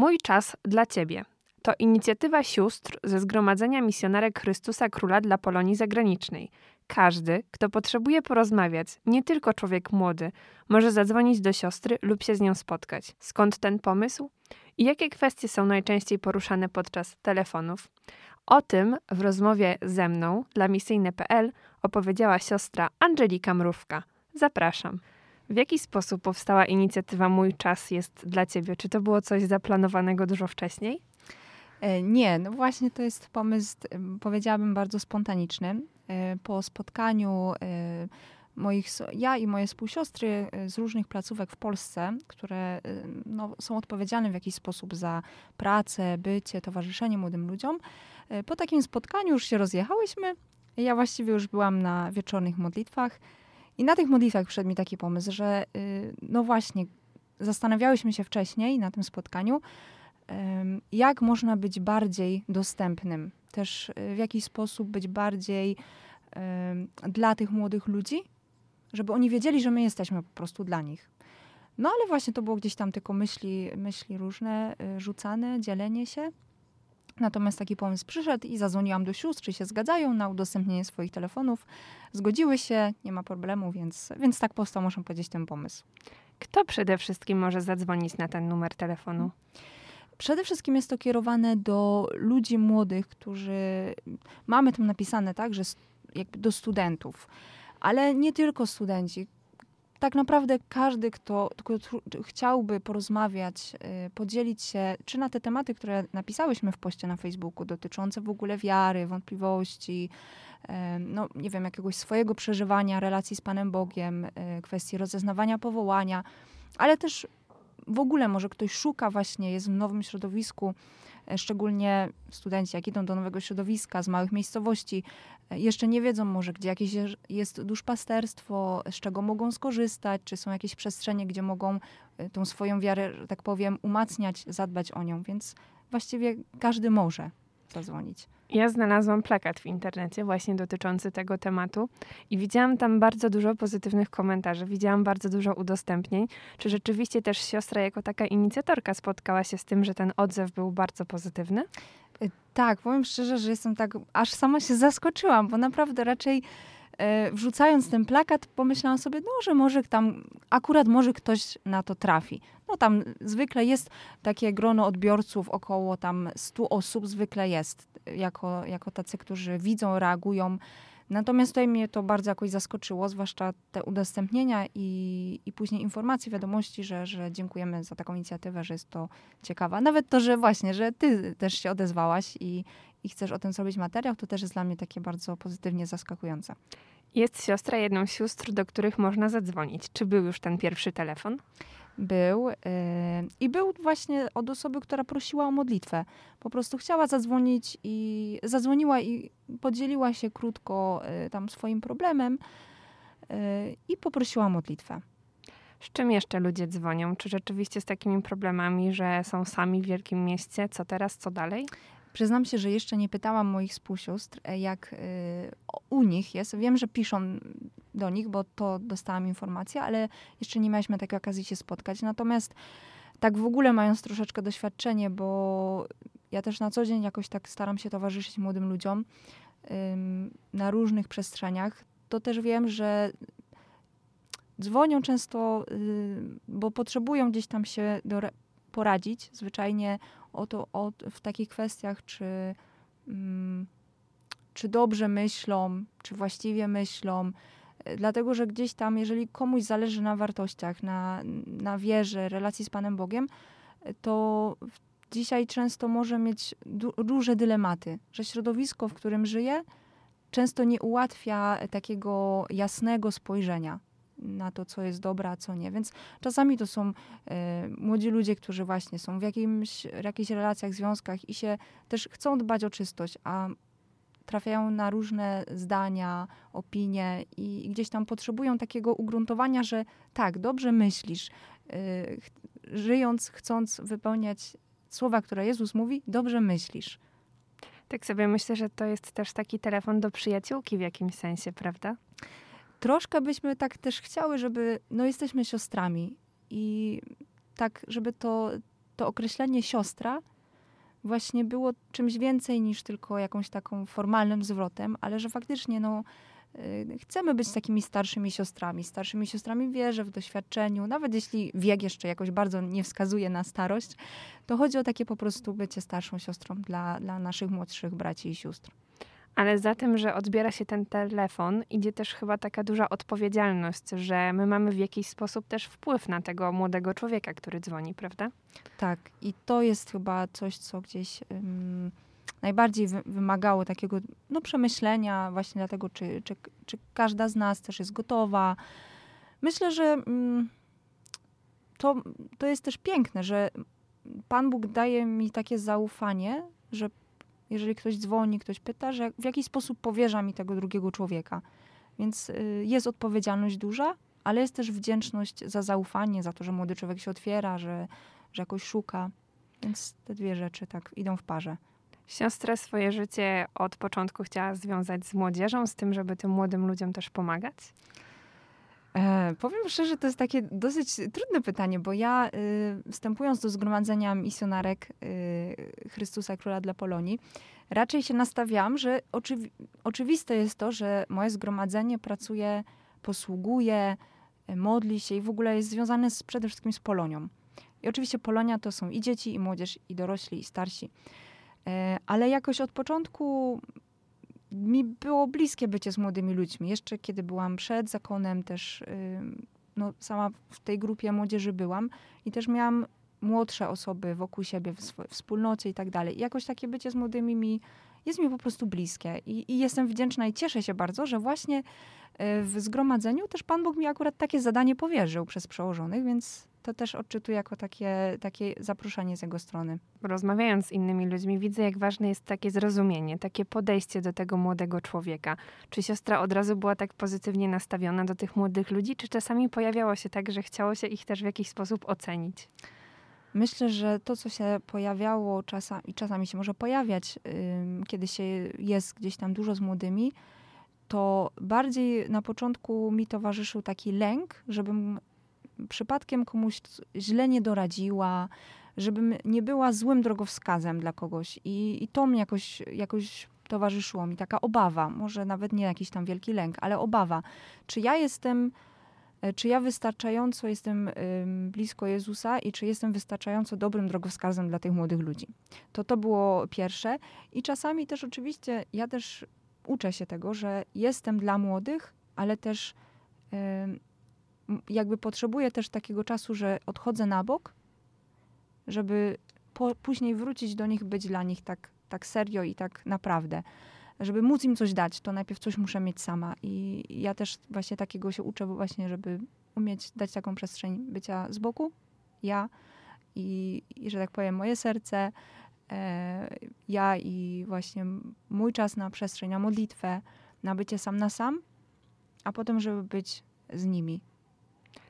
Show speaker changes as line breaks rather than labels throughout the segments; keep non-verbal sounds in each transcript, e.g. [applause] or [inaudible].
Mój czas dla Ciebie. To inicjatywa sióstr ze Zgromadzenia Misjonarek Chrystusa Króla dla Polonii Zagranicznej. Każdy, kto potrzebuje porozmawiać, nie tylko człowiek młody, może zadzwonić do siostry lub się z nią spotkać. Skąd ten pomysł? I jakie kwestie są najczęściej poruszane podczas telefonów? O tym w rozmowie ze mną dla misyjne.pl opowiedziała siostra Angelika Mrówka. Zapraszam. W jaki sposób powstała inicjatywa Mój Czas jest dla Ciebie? Czy to było coś zaplanowanego dużo wcześniej?
E, nie, no właśnie to jest pomysł, powiedziałabym, bardzo spontaniczny. E, po spotkaniu e, moich, ja i moje współsiostry z różnych placówek w Polsce, które no, są odpowiedzialne w jakiś sposób za pracę, bycie, towarzyszenie młodym ludziom, po takim spotkaniu już się rozjechałyśmy. Ja właściwie już byłam na wieczornych modlitwach i na tych modlitwach przyszedł mi taki pomysł, że y, no właśnie, zastanawiałyśmy się wcześniej na tym spotkaniu, jak można być bardziej dostępnym, też y, w jaki sposób być bardziej dla tych młodych ludzi, żeby oni wiedzieli, że my jesteśmy po prostu dla nich. No ale właśnie to było gdzieś tam tylko myśli, myśli różne, y, rzucane, dzielenie się. Natomiast taki pomysł przyszedł i zadzwoniłam do sióstr, czy się zgadzają na udostępnienie swoich telefonów. Zgodziły się, nie ma problemu, więc, więc tak powstał, muszę powiedzieć, ten pomysł.
Kto przede wszystkim może zadzwonić na ten numer telefonu?
Przede wszystkim jest to kierowane do ludzi młodych, którzy mamy tam napisane tak, że jakby do studentów, ale nie tylko studenci, tak naprawdę każdy, kto, kto chciałby porozmawiać, y, podzielić się, czy na te tematy, które napisałyśmy w poście na Facebooku, dotyczące w ogóle wiary, wątpliwości, no nie wiem, jakiegoś swojego przeżywania relacji z Panem Bogiem, y, kwestii rozeznawania powołania, ale też w ogóle może ktoś szuka właśnie, jest w nowym środowisku, szczególnie studenci, jak idą do nowego środowiska, z małych miejscowości, e, jeszcze nie wiedzą może, gdzie jakieś jest duszpasterstwo, z czego mogą skorzystać, czy są jakieś przestrzenie, gdzie mogą e, tą swoją wiarę, że tak powiem, umacniać, zadbać o nią, więc właściwie każdy może zadzwonić.
Ja znalazłam plakat w internecie właśnie dotyczący tego tematu i widziałam tam bardzo dużo pozytywnych komentarzy, widziałam bardzo dużo udostępnień. Czy rzeczywiście też siostra jako taka inicjatorka spotkała się z tym, że ten odzew był bardzo pozytywny?
Y, tak, powiem szczerze, że jestem tak, aż sama się zaskoczyłam, bo naprawdę raczej wrzucając ten plakat, pomyślałam sobie, no, że może tam, akurat może ktoś na to trafi. No tam zwykle jest takie grono odbiorców, około tam 100 osób zwykle jest jako, jako tacy, którzy widzą, reagują. Natomiast tutaj mnie to bardzo jakoś zaskoczyło, zwłaszcza te udostępnienia i, i później informacje, wiadomości, że, że dziękujemy za taką inicjatywę, że jest to ciekawa. Nawet to, że właśnie, że ty też się odezwałaś i, i chcesz o tym zrobić materiał, to też jest dla mnie takie bardzo pozytywnie zaskakujące.
Jest siostra jedną z sióstr, do których można zadzwonić. Czy był już ten pierwszy telefon?
był yy, i był właśnie od osoby, która prosiła o modlitwę. Po prostu chciała zadzwonić i zadzwoniła i podzieliła się krótko yy, tam swoim problemem yy, i poprosiła o modlitwę.
Z czym jeszcze ludzie dzwonią? Czy rzeczywiście z takimi problemami, że są sami w wielkim mieście? Co teraz, co dalej?
Przyznam się, że jeszcze nie pytałam moich współsióstr, e, jak y, u nich jest. Wiem, że piszą do nich, bo to dostałam informację, ale jeszcze nie mieliśmy takiej okazji się spotkać. Natomiast tak w ogóle mając troszeczkę doświadczenie, bo ja też na co dzień jakoś tak staram się towarzyszyć młodym ludziom na różnych przestrzeniach, to też wiem, że dzwonią często, y, bo potrzebują gdzieś tam się do, poradzić, zwyczajnie o to, o, w takich kwestiach, czy, mm, czy dobrze myślą, czy właściwie myślą. E, dlatego, że gdzieś tam, jeżeli komuś zależy na wartościach, na, na wierze, relacji z Panem Bogiem, e, to dzisiaj często może mieć duże dylematy, że środowisko, w którym żyje, często nie ułatwia takiego jasnego spojrzenia na to, co jest dobre, a co nie. Więc czasami to są e, młodzi ludzie, którzy właśnie są w jakimś, jakichś relacjach, związkach i się też chcą dbać o czystość, a trafiają na różne zdania, opinie i, i gdzieś tam potrzebują takiego ugruntowania, że tak, dobrze myślisz, e, żyjąc, chcąc wypełniać słowa, które Jezus mówi, dobrze myślisz.
Tak sobie myślę, że to jest też taki telefon do przyjaciółki w jakimś sensie, prawda?
Troszkę byśmy tak też chciały, żeby, no jesteśmy siostrami i tak, żeby to, to określenie siostra właśnie było czymś więcej niż tylko jakąś taką formalnym zwrotem, ale że faktycznie no, y, chcemy być takimi starszymi siostrami. Starszymi siostrami w wierze, w doświadczeniu, nawet jeśli wiek jeszcze jakoś bardzo nie wskazuje na starość, to chodzi o takie po prostu bycie starszą siostrą dla, dla naszych młodszych braci i sióstr.
Ale za tym, że odbiera się ten telefon, idzie też chyba taka duża odpowiedzialność, że my mamy w jakiś sposób też wpływ na tego młodego człowieka, który dzwoni, prawda?
Tak, i to jest chyba coś, co gdzieś um, najbardziej wy wymagało takiego no, przemyślenia, właśnie dlatego, czy, czy, czy każda z nas też jest gotowa. Myślę, że um, to, to jest też piękne, że Pan Bóg daje mi takie zaufanie, że jeżeli ktoś dzwoni, ktoś pyta, że w jakiś sposób powierza mi tego drugiego człowieka. Więc y, jest odpowiedzialność duża, ale jest też wdzięczność za zaufanie, za to, że młody człowiek się otwiera, że, że jakoś szuka. Więc te dwie rzeczy tak idą w parze.
Siostra swoje życie od początku chciała związać z młodzieżą, z tym, żeby tym młodym ludziom też pomagać?
E, powiem szczerze, to jest takie dosyć trudne pytanie, bo ja y, wstępując do zgromadzenia misjonarek y, Chrystusa Króla dla Polonii, raczej się nastawiałam, że oczywi oczywiste jest to, że moje zgromadzenie pracuje, posługuje, y, modli się i w ogóle jest związane z, przede wszystkim z Polonią. I oczywiście Polonia to są i dzieci, i młodzież, i dorośli, i starsi. E, ale jakoś od początku mi było bliskie bycie z młodymi ludźmi. Jeszcze kiedy byłam przed zakonem, też no, sama w tej grupie młodzieży byłam i też miałam młodsze osoby wokół siebie w swojej wspólnocie i tak dalej. I jakoś takie bycie z młodymi mi jest mi po prostu bliskie I, i jestem wdzięczna i cieszę się bardzo, że właśnie y, w zgromadzeniu też Pan Bóg mi akurat takie zadanie powierzył przez przełożonych, więc to też odczytuję jako takie, takie zaproszenie z jego strony.
Rozmawiając z innymi ludźmi, widzę, jak ważne jest takie zrozumienie, takie podejście do tego młodego człowieka. Czy siostra od razu była tak pozytywnie nastawiona do tych młodych ludzi, czy czasami pojawiało się tak, że chciało się ich też w jakiś sposób ocenić?
Myślę, że to, co się pojawiało czasami, i czasami się może pojawiać, yy, kiedy się jest gdzieś tam dużo z młodymi, to bardziej na początku mi towarzyszył taki lęk, żebym przypadkiem komuś źle nie doradziła, żebym nie była złym drogowskazem dla kogoś. I, i to mnie jakoś, jakoś towarzyszyło mi, taka obawa, może nawet nie jakiś tam wielki lęk, ale obawa. Czy ja jestem, e, czy ja wystarczająco jestem blisko Jezusa i czy jestem wystarczająco dobrym drogowskazem dla tych młodych ludzi? To to było pierwsze. I czasami też oczywiście ja też uczę się tego, że jestem dla młodych, ale też jakby potrzebuję też takiego czasu, że odchodzę na bok, żeby po, później wrócić do nich, być dla nich tak, tak serio i tak naprawdę. Żeby móc im coś dać, to najpierw coś muszę mieć sama. I ja też właśnie takiego się uczę, właśnie, żeby umieć dać taką przestrzeń bycia z boku, ja i, i że tak powiem, moje serce, e, ja i właśnie mój czas na przestrzeń, na modlitwę, na bycie sam na sam, a potem, żeby być z nimi,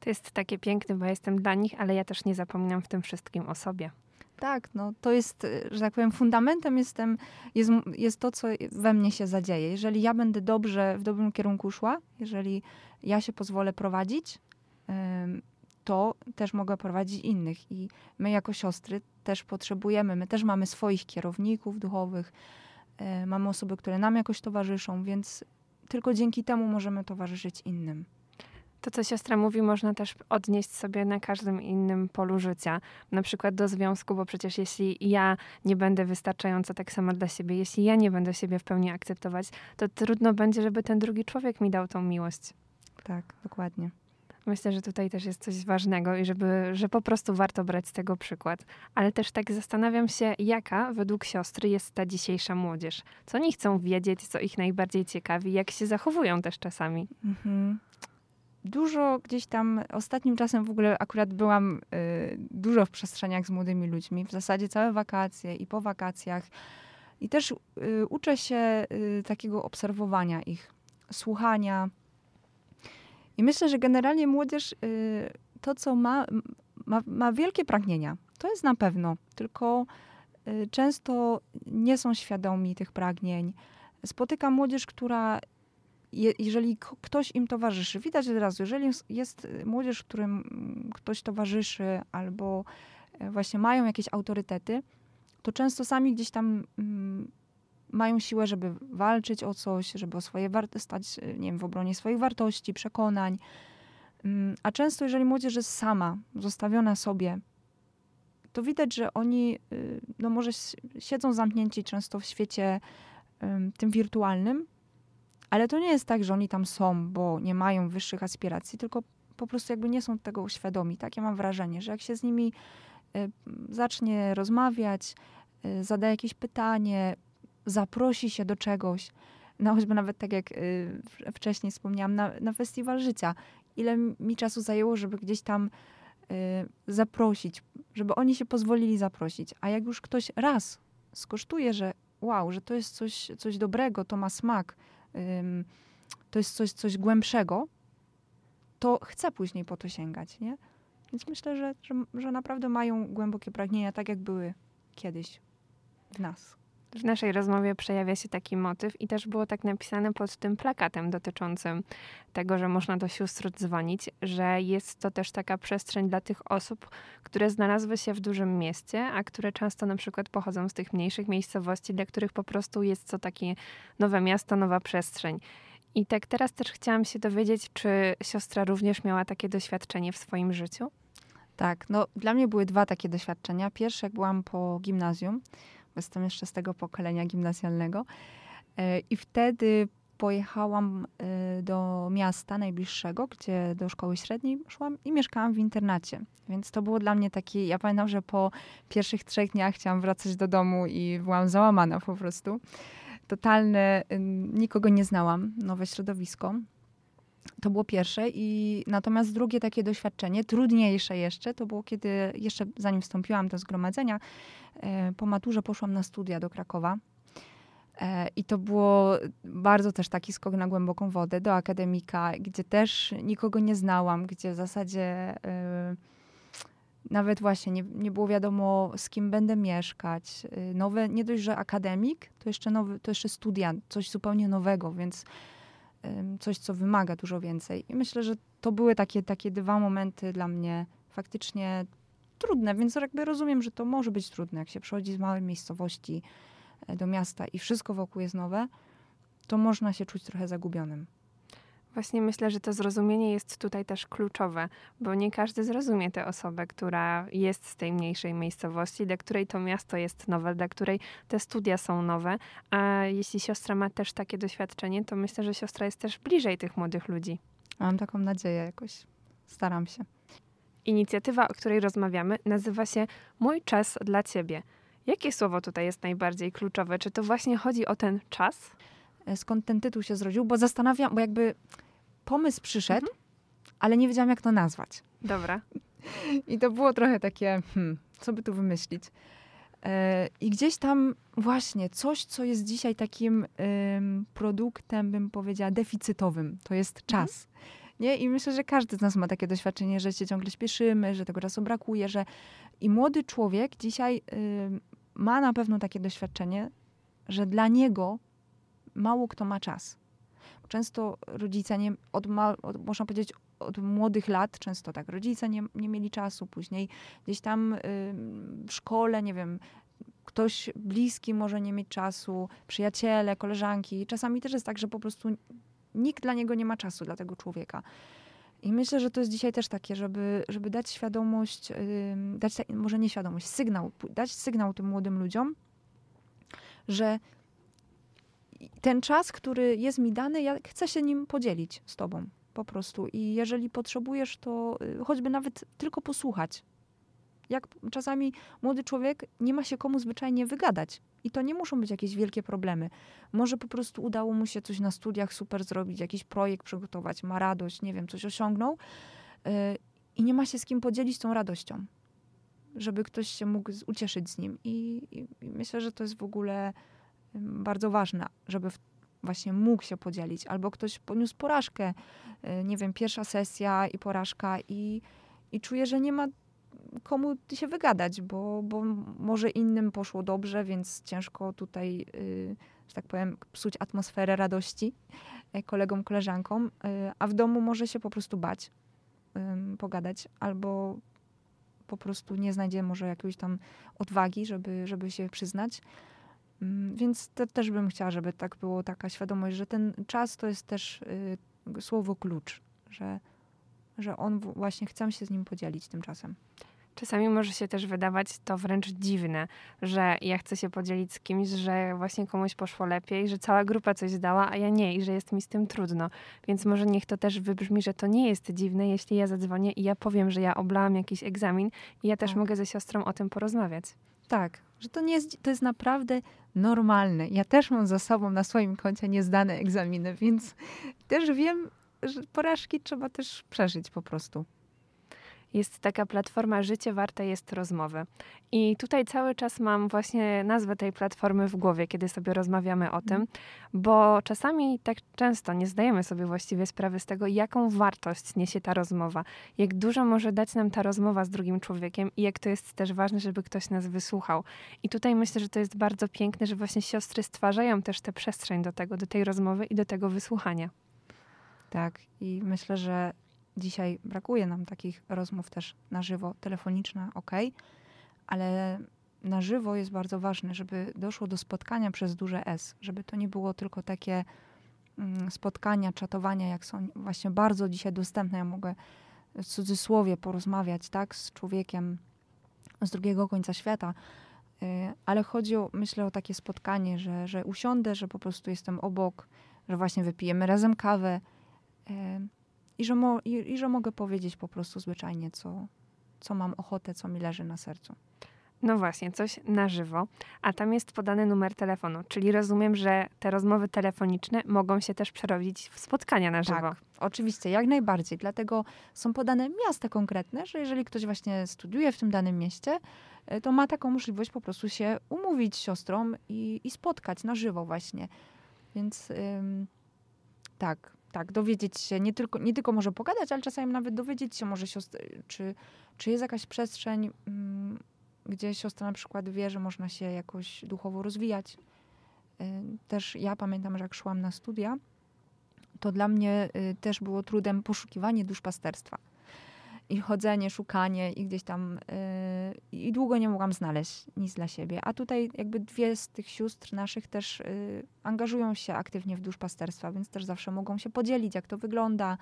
to jest takie piękne, bo jestem dla nich, ale ja też nie zapominam w tym wszystkim o sobie.
Tak, no to jest, y, że tak powiem, fundamentem jestem, jest, jest to, co we mnie się zadzieje. Jeżeli ja będę dobrze, w dobrym kierunku szła, jeżeli ja się pozwolę prowadzić, to też mogę prowadzić innych. I my jako siostry też potrzebujemy, my też mamy swoich kierowników duchowych, e, mamy osoby, które nam jakoś towarzyszą, więc tylko dzięki temu możemy towarzyszyć innym.
To, co siostra mówi, można też odnieść sobie na każdym innym polu życia. Na przykład do związku, bo przecież jeśli ja nie będę wystarczająca tak samo dla siebie, jeśli ja nie będę siebie w pełni akceptować, to trudno będzie, żeby ten drugi człowiek mi dał tą miłość.
Tak, dokładnie.
Myślę, że tutaj też jest coś ważnego i żeby, że po prostu warto brać z tego przykład. Ale też tak zastanawiam się, jaka według siostry jest ta dzisiejsza młodzież. Co oni chcą wiedzieć, co ich najbardziej ciekawi, jak się zachowują też czasami. Mhm
dużo gdzieś tam, ostatnim czasem w ogóle akurat byłam y, dużo w przestrzeniach z młodymi ludźmi, w zasadzie całe wakacje i po wakacjach. I też y, uczę się y, takiego obserwowania ich, słuchania. I myślę, że generalnie młodzież y, to, co ma, ma, ma wielkie pragnienia. To jest na pewno, tylko y, często nie są świadomi tych pragnień. Spotykam młodzież, która je, jeżeli ktoś im towarzyszy, widać od razu, jeżeli jest młodzież, którym ktoś towarzyszy albo e, właśnie mają jakieś autorytety, to często sami gdzieś tam mm, mają siłę, żeby walczyć o coś, żeby o swoje stać, e, nie wiem, w obronie swoich wartości, przekonań. Mm, a często, jeżeli młodzież jest sama, zostawiona sobie, to widać, że oni, y, no może siedzą zamknięci często w świecie tym wirtualnym, ale to nie jest tak, że oni tam są, bo nie mają wyższych aspiracji, tylko po prostu jakby nie są tego świadomi. Tak ja mam wrażenie, że jak się z nimi y, zacznie rozmawiać, y, zada jakieś pytanie, zaprosi się do czegoś, no choćby nawet tak jak wcześniej wspomniałam, na, na festiwal życia. Ile mi czasu zajęło, żeby gdzieś tam zaprosić, żeby oni się pozwolili zaprosić. A jak już ktoś raz skosztuje, że wow, że to jest coś, coś dobrego, to ma smak, to jest coś, coś głębszego, to chce później po to sięgać, nie? Więc myślę, że, że, że naprawdę mają głębokie pragnienia, tak jak były kiedyś w nas.
W naszej rozmowie przejawia się taki motyw i też było tak napisane pod tym plakatem dotyczącym tego, że można do sióstr dzwonić, że jest to też taka przestrzeń dla tych osób, które znalazły się w dużym mieście, a które często na przykład pochodzą z tych mniejszych miejscowości, dla których po prostu jest to takie nowe miasto, nowa przestrzeń. I tak teraz też chciałam się dowiedzieć, czy siostra również miała takie doświadczenie w swoim życiu?
Tak, no dla mnie były dwa takie doświadczenia. Pierwsze, jak byłam po gimnazjum, jestem jeszcze z tego pokolenia gimnazjalnego. E, I wtedy pojechałam e, do miasta najbliższego, gdzie do szkoły średniej szłam i mieszkałam w internacie. Więc to było dla mnie takie, ja pamiętam, że po pierwszych trzech dniach chciałam wracać do domu i byłam załamana po prostu. Totalne, nikogo nie znałam, nowe środowisko. To było pierwsze i natomiast drugie takie doświadczenie, trudniejsze jeszcze, to było kiedy jeszcze zanim wstąpiłam do zgromadzenia, e, po maturze poszłam na studia do Krakowa. E, I to było bardzo też taki skok na głęboką wodę do akademika, gdzie też nikogo nie znałam, gdzie w zasadzie e, nawet właśnie nie, nie było wiadomo, z kim będę mieszkać. Nowe, nie dość, że akademik, to jeszcze, nowy, to jeszcze studia, coś zupełnie nowego, więc coś, co wymaga dużo więcej. I myślę, że to były takie, takie dwa momenty dla mnie faktycznie trudne, więc jakby rozumiem, że to może być trudne, jak się przychodzi z małej miejscowości e, do miasta i wszystko wokół jest nowe, to można się czuć trochę zagubionym.
Właśnie myślę, że to zrozumienie jest tutaj też kluczowe, bo nie każdy zrozumie tę osobę, która jest z tej mniejszej miejscowości, dla której to miasto jest nowe, dla której te studia są nowe. A jeśli siostra ma też takie doświadczenie, to myślę, że siostra jest też bliżej tych młodych ludzi.
Mam taką nadzieję jakoś. Staram się.
Inicjatywa, o której rozmawiamy, nazywa się Mój czas dla ciebie. Jakie słowo tutaj jest najbardziej kluczowe? Czy to właśnie chodzi o ten czas?
E, skąd ten tytuł się zrodził? Bo zastanawiam, bo jakby pomysł przyszedł, mhm. ale nie wiedziałam, jak to nazwać.
Dobra. [laughs]
I to było trochę takie, hmm, co by tu wymyślić. E, I gdzieś tam właśnie coś, co jest dzisiaj takim produktem, bym powiedziała, deficytowym, to jest mhm. czas. Nie? I myślę, że każdy z nas ma takie doświadczenie, że się ciągle śpieszymy, że tego czasu brakuje, że i młody człowiek dzisiaj ma na pewno takie doświadczenie, że dla niego mało kto ma czas. Często rodzice, nie, od, od, można powiedzieć, od młodych lat, często tak, rodzice nie, nie mieli czasu, później gdzieś tam y, w szkole, nie wiem, ktoś bliski może nie mieć czasu, przyjaciele, koleżanki. Czasami też jest tak, że po prostu nikt dla niego nie ma czasu, dla tego człowieka. I myślę, że to jest dzisiaj też takie, żeby, żeby dać świadomość, dać, może nie świadomość, sygnał, dać sygnał tym młodym ludziom, że ten czas, który jest mi dany, ja chcę się nim podzielić z tobą po prostu. I jeżeli potrzebujesz, to y, choćby nawet tylko posłuchać. Jak czasami młody człowiek nie ma się komu zwyczajnie wygadać. I to nie muszą być jakieś wielkie problemy. Może po prostu udało mu się coś na studiach super zrobić, jakiś projekt przygotować, ma radość, nie wiem, coś osiągnął yy, i nie ma się z kim podzielić tą radością. Żeby ktoś się mógł ucieszyć z nim. I, i myślę, że to jest w ogóle bardzo ważne, żeby właśnie mógł się podzielić, albo ktoś poniósł porażkę, y, nie wiem, pierwsza sesja i porażka i, i czuje, że nie ma komu się wygadać, bo, bo może innym poszło dobrze, więc ciężko tutaj, y, że tak powiem, psuć atmosferę radości y, kolegom, koleżankom, a w domu może się po prostu bać, pogadać, albo po prostu nie znajdzie może jakiejś tam odwagi, żeby, żeby się przyznać. Mm, więc te, też bym chciała, żeby tak było, taka świadomość, że ten czas to jest też y, słowo klucz, że, że on właśnie chce się z nim podzielić tym czasem.
Czasami może się też wydawać to wręcz dziwne, że ja chcę się podzielić z kimś, że właśnie komuś poszło lepiej, że cała grupa coś zdała, a ja nie i że jest mi z tym trudno. Więc może niech to też wybrzmi, że to nie jest dziwne, jeśli ja zadzwonię i ja powiem, że ja oblałam jakiś egzamin i ja też tak. mogę ze siostrą o tym porozmawiać.
Tak, że to nie jest, to jest naprawdę normalne. Ja też mam za sobą na swoim koncie niezdane egzaminy, więc też wiem, że porażki trzeba też przeżyć po prostu
jest taka platforma Życie warte jest rozmowy. I tutaj cały czas mam właśnie nazwę tej platformy w głowie, kiedy sobie rozmawiamy o tym, bo czasami tak często nie zdajemy sobie właściwie sprawy z tego, jaką wartość niesie ta rozmowa, jak dużo może dać nam ta rozmowa z drugim człowiekiem i jak to jest też ważne, żeby ktoś nas wysłuchał. I tutaj myślę, że to jest bardzo piękne, że właśnie siostry stwarzają też tę przestrzeń do tego, do tej rozmowy i do tego wysłuchania.
Tak, i myślę, że Dzisiaj brakuje nam takich rozmów też na żywo, telefoniczne, ok, ale na żywo jest bardzo ważne, żeby doszło do spotkania przez duże S, żeby to nie było tylko takie mm, spotkania, czatowania, jak są właśnie bardzo dzisiaj dostępne. Ja mogę w cudzysłowie porozmawiać, tak, z człowiekiem z drugiego końca świata, y, ale chodzi o, myślę o takie spotkanie, że, że usiądę, że po prostu jestem obok, że właśnie wypijemy razem kawę, y, i że, mo, i, i że mogę powiedzieć po prostu zwyczajnie, co, co mam ochotę, co mi leży na sercu.
No właśnie, coś na żywo, a tam jest podany numer telefonu, czyli rozumiem, że te rozmowy telefoniczne mogą się też przerobić w spotkania na żywo.
Tak, oczywiście, jak najbardziej. Dlatego są podane miasta konkretne, że jeżeli ktoś właśnie studiuje w tym danym mieście, e, to ma taką możliwość po prostu się umówić z siostrą i, i spotkać na żywo właśnie. Więc ym, tak, tak, dowiedzieć się, nie tylko, nie tylko może pogadać, ale czasami nawet dowiedzieć się może siostry, czy, czy jest jakaś przestrzeń, mm, gdzie siostra na przykład wie, że można się jakoś duchowo rozwijać. Y, też ja pamiętam, że jak szłam na studia, to dla mnie y, też było trudem poszukiwanie duszpasterstwa i chodzenie, szukanie i gdzieś tam yy, i długo nie mogłam znaleźć nic dla siebie. A tutaj jakby dwie z tych sióstr naszych też yy, angażują się aktywnie w duszpasterstwa, więc też zawsze mogą się podzielić, jak to wygląda.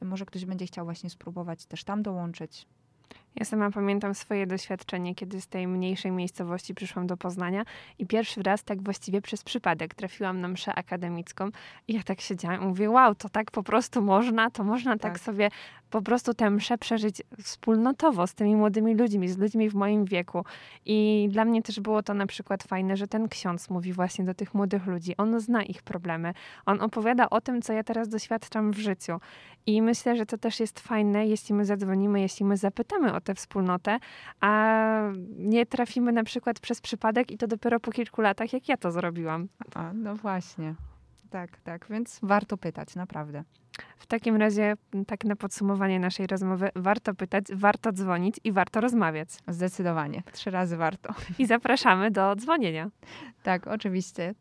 Może ktoś będzie chciał właśnie spróbować też tam dołączyć.
Ja sama pamiętam swoje doświadczenie, kiedy z tej mniejszej miejscowości przyszłam do Poznania i pierwszy raz tak właściwie przez przypadek trafiłam na mszę akademicką i ja tak siedziałam i mówię, wow, to tak po prostu można, to można tak, tak sobie po prostu tę mszę przeżyć wspólnotowo z tymi młodymi ludźmi, z ludźmi w moim wieku. I dla mnie też było to na przykład fajne, że ten ksiądz mówi właśnie do tych młodych ludzi. On zna ich problemy. On opowiada o tym, co ja teraz doświadczam w życiu. I myślę, że to też jest fajne, jeśli my zadzwonimy, jeśli my zapytamy o tę wspólnotę, a nie trafimy na przykład przez przypadek i to dopiero po kilku latach, jak ja to zrobiłam.
A, no właśnie. Tak, tak, więc warto pytać, naprawdę.
W takim razie, tak na podsumowanie naszej rozmowy, warto pytać, warto dzwonić i warto rozmawiać.
Zdecydowanie. Trzy razy warto.
I zapraszamy do dzwonienia.
Tak, oczywiście.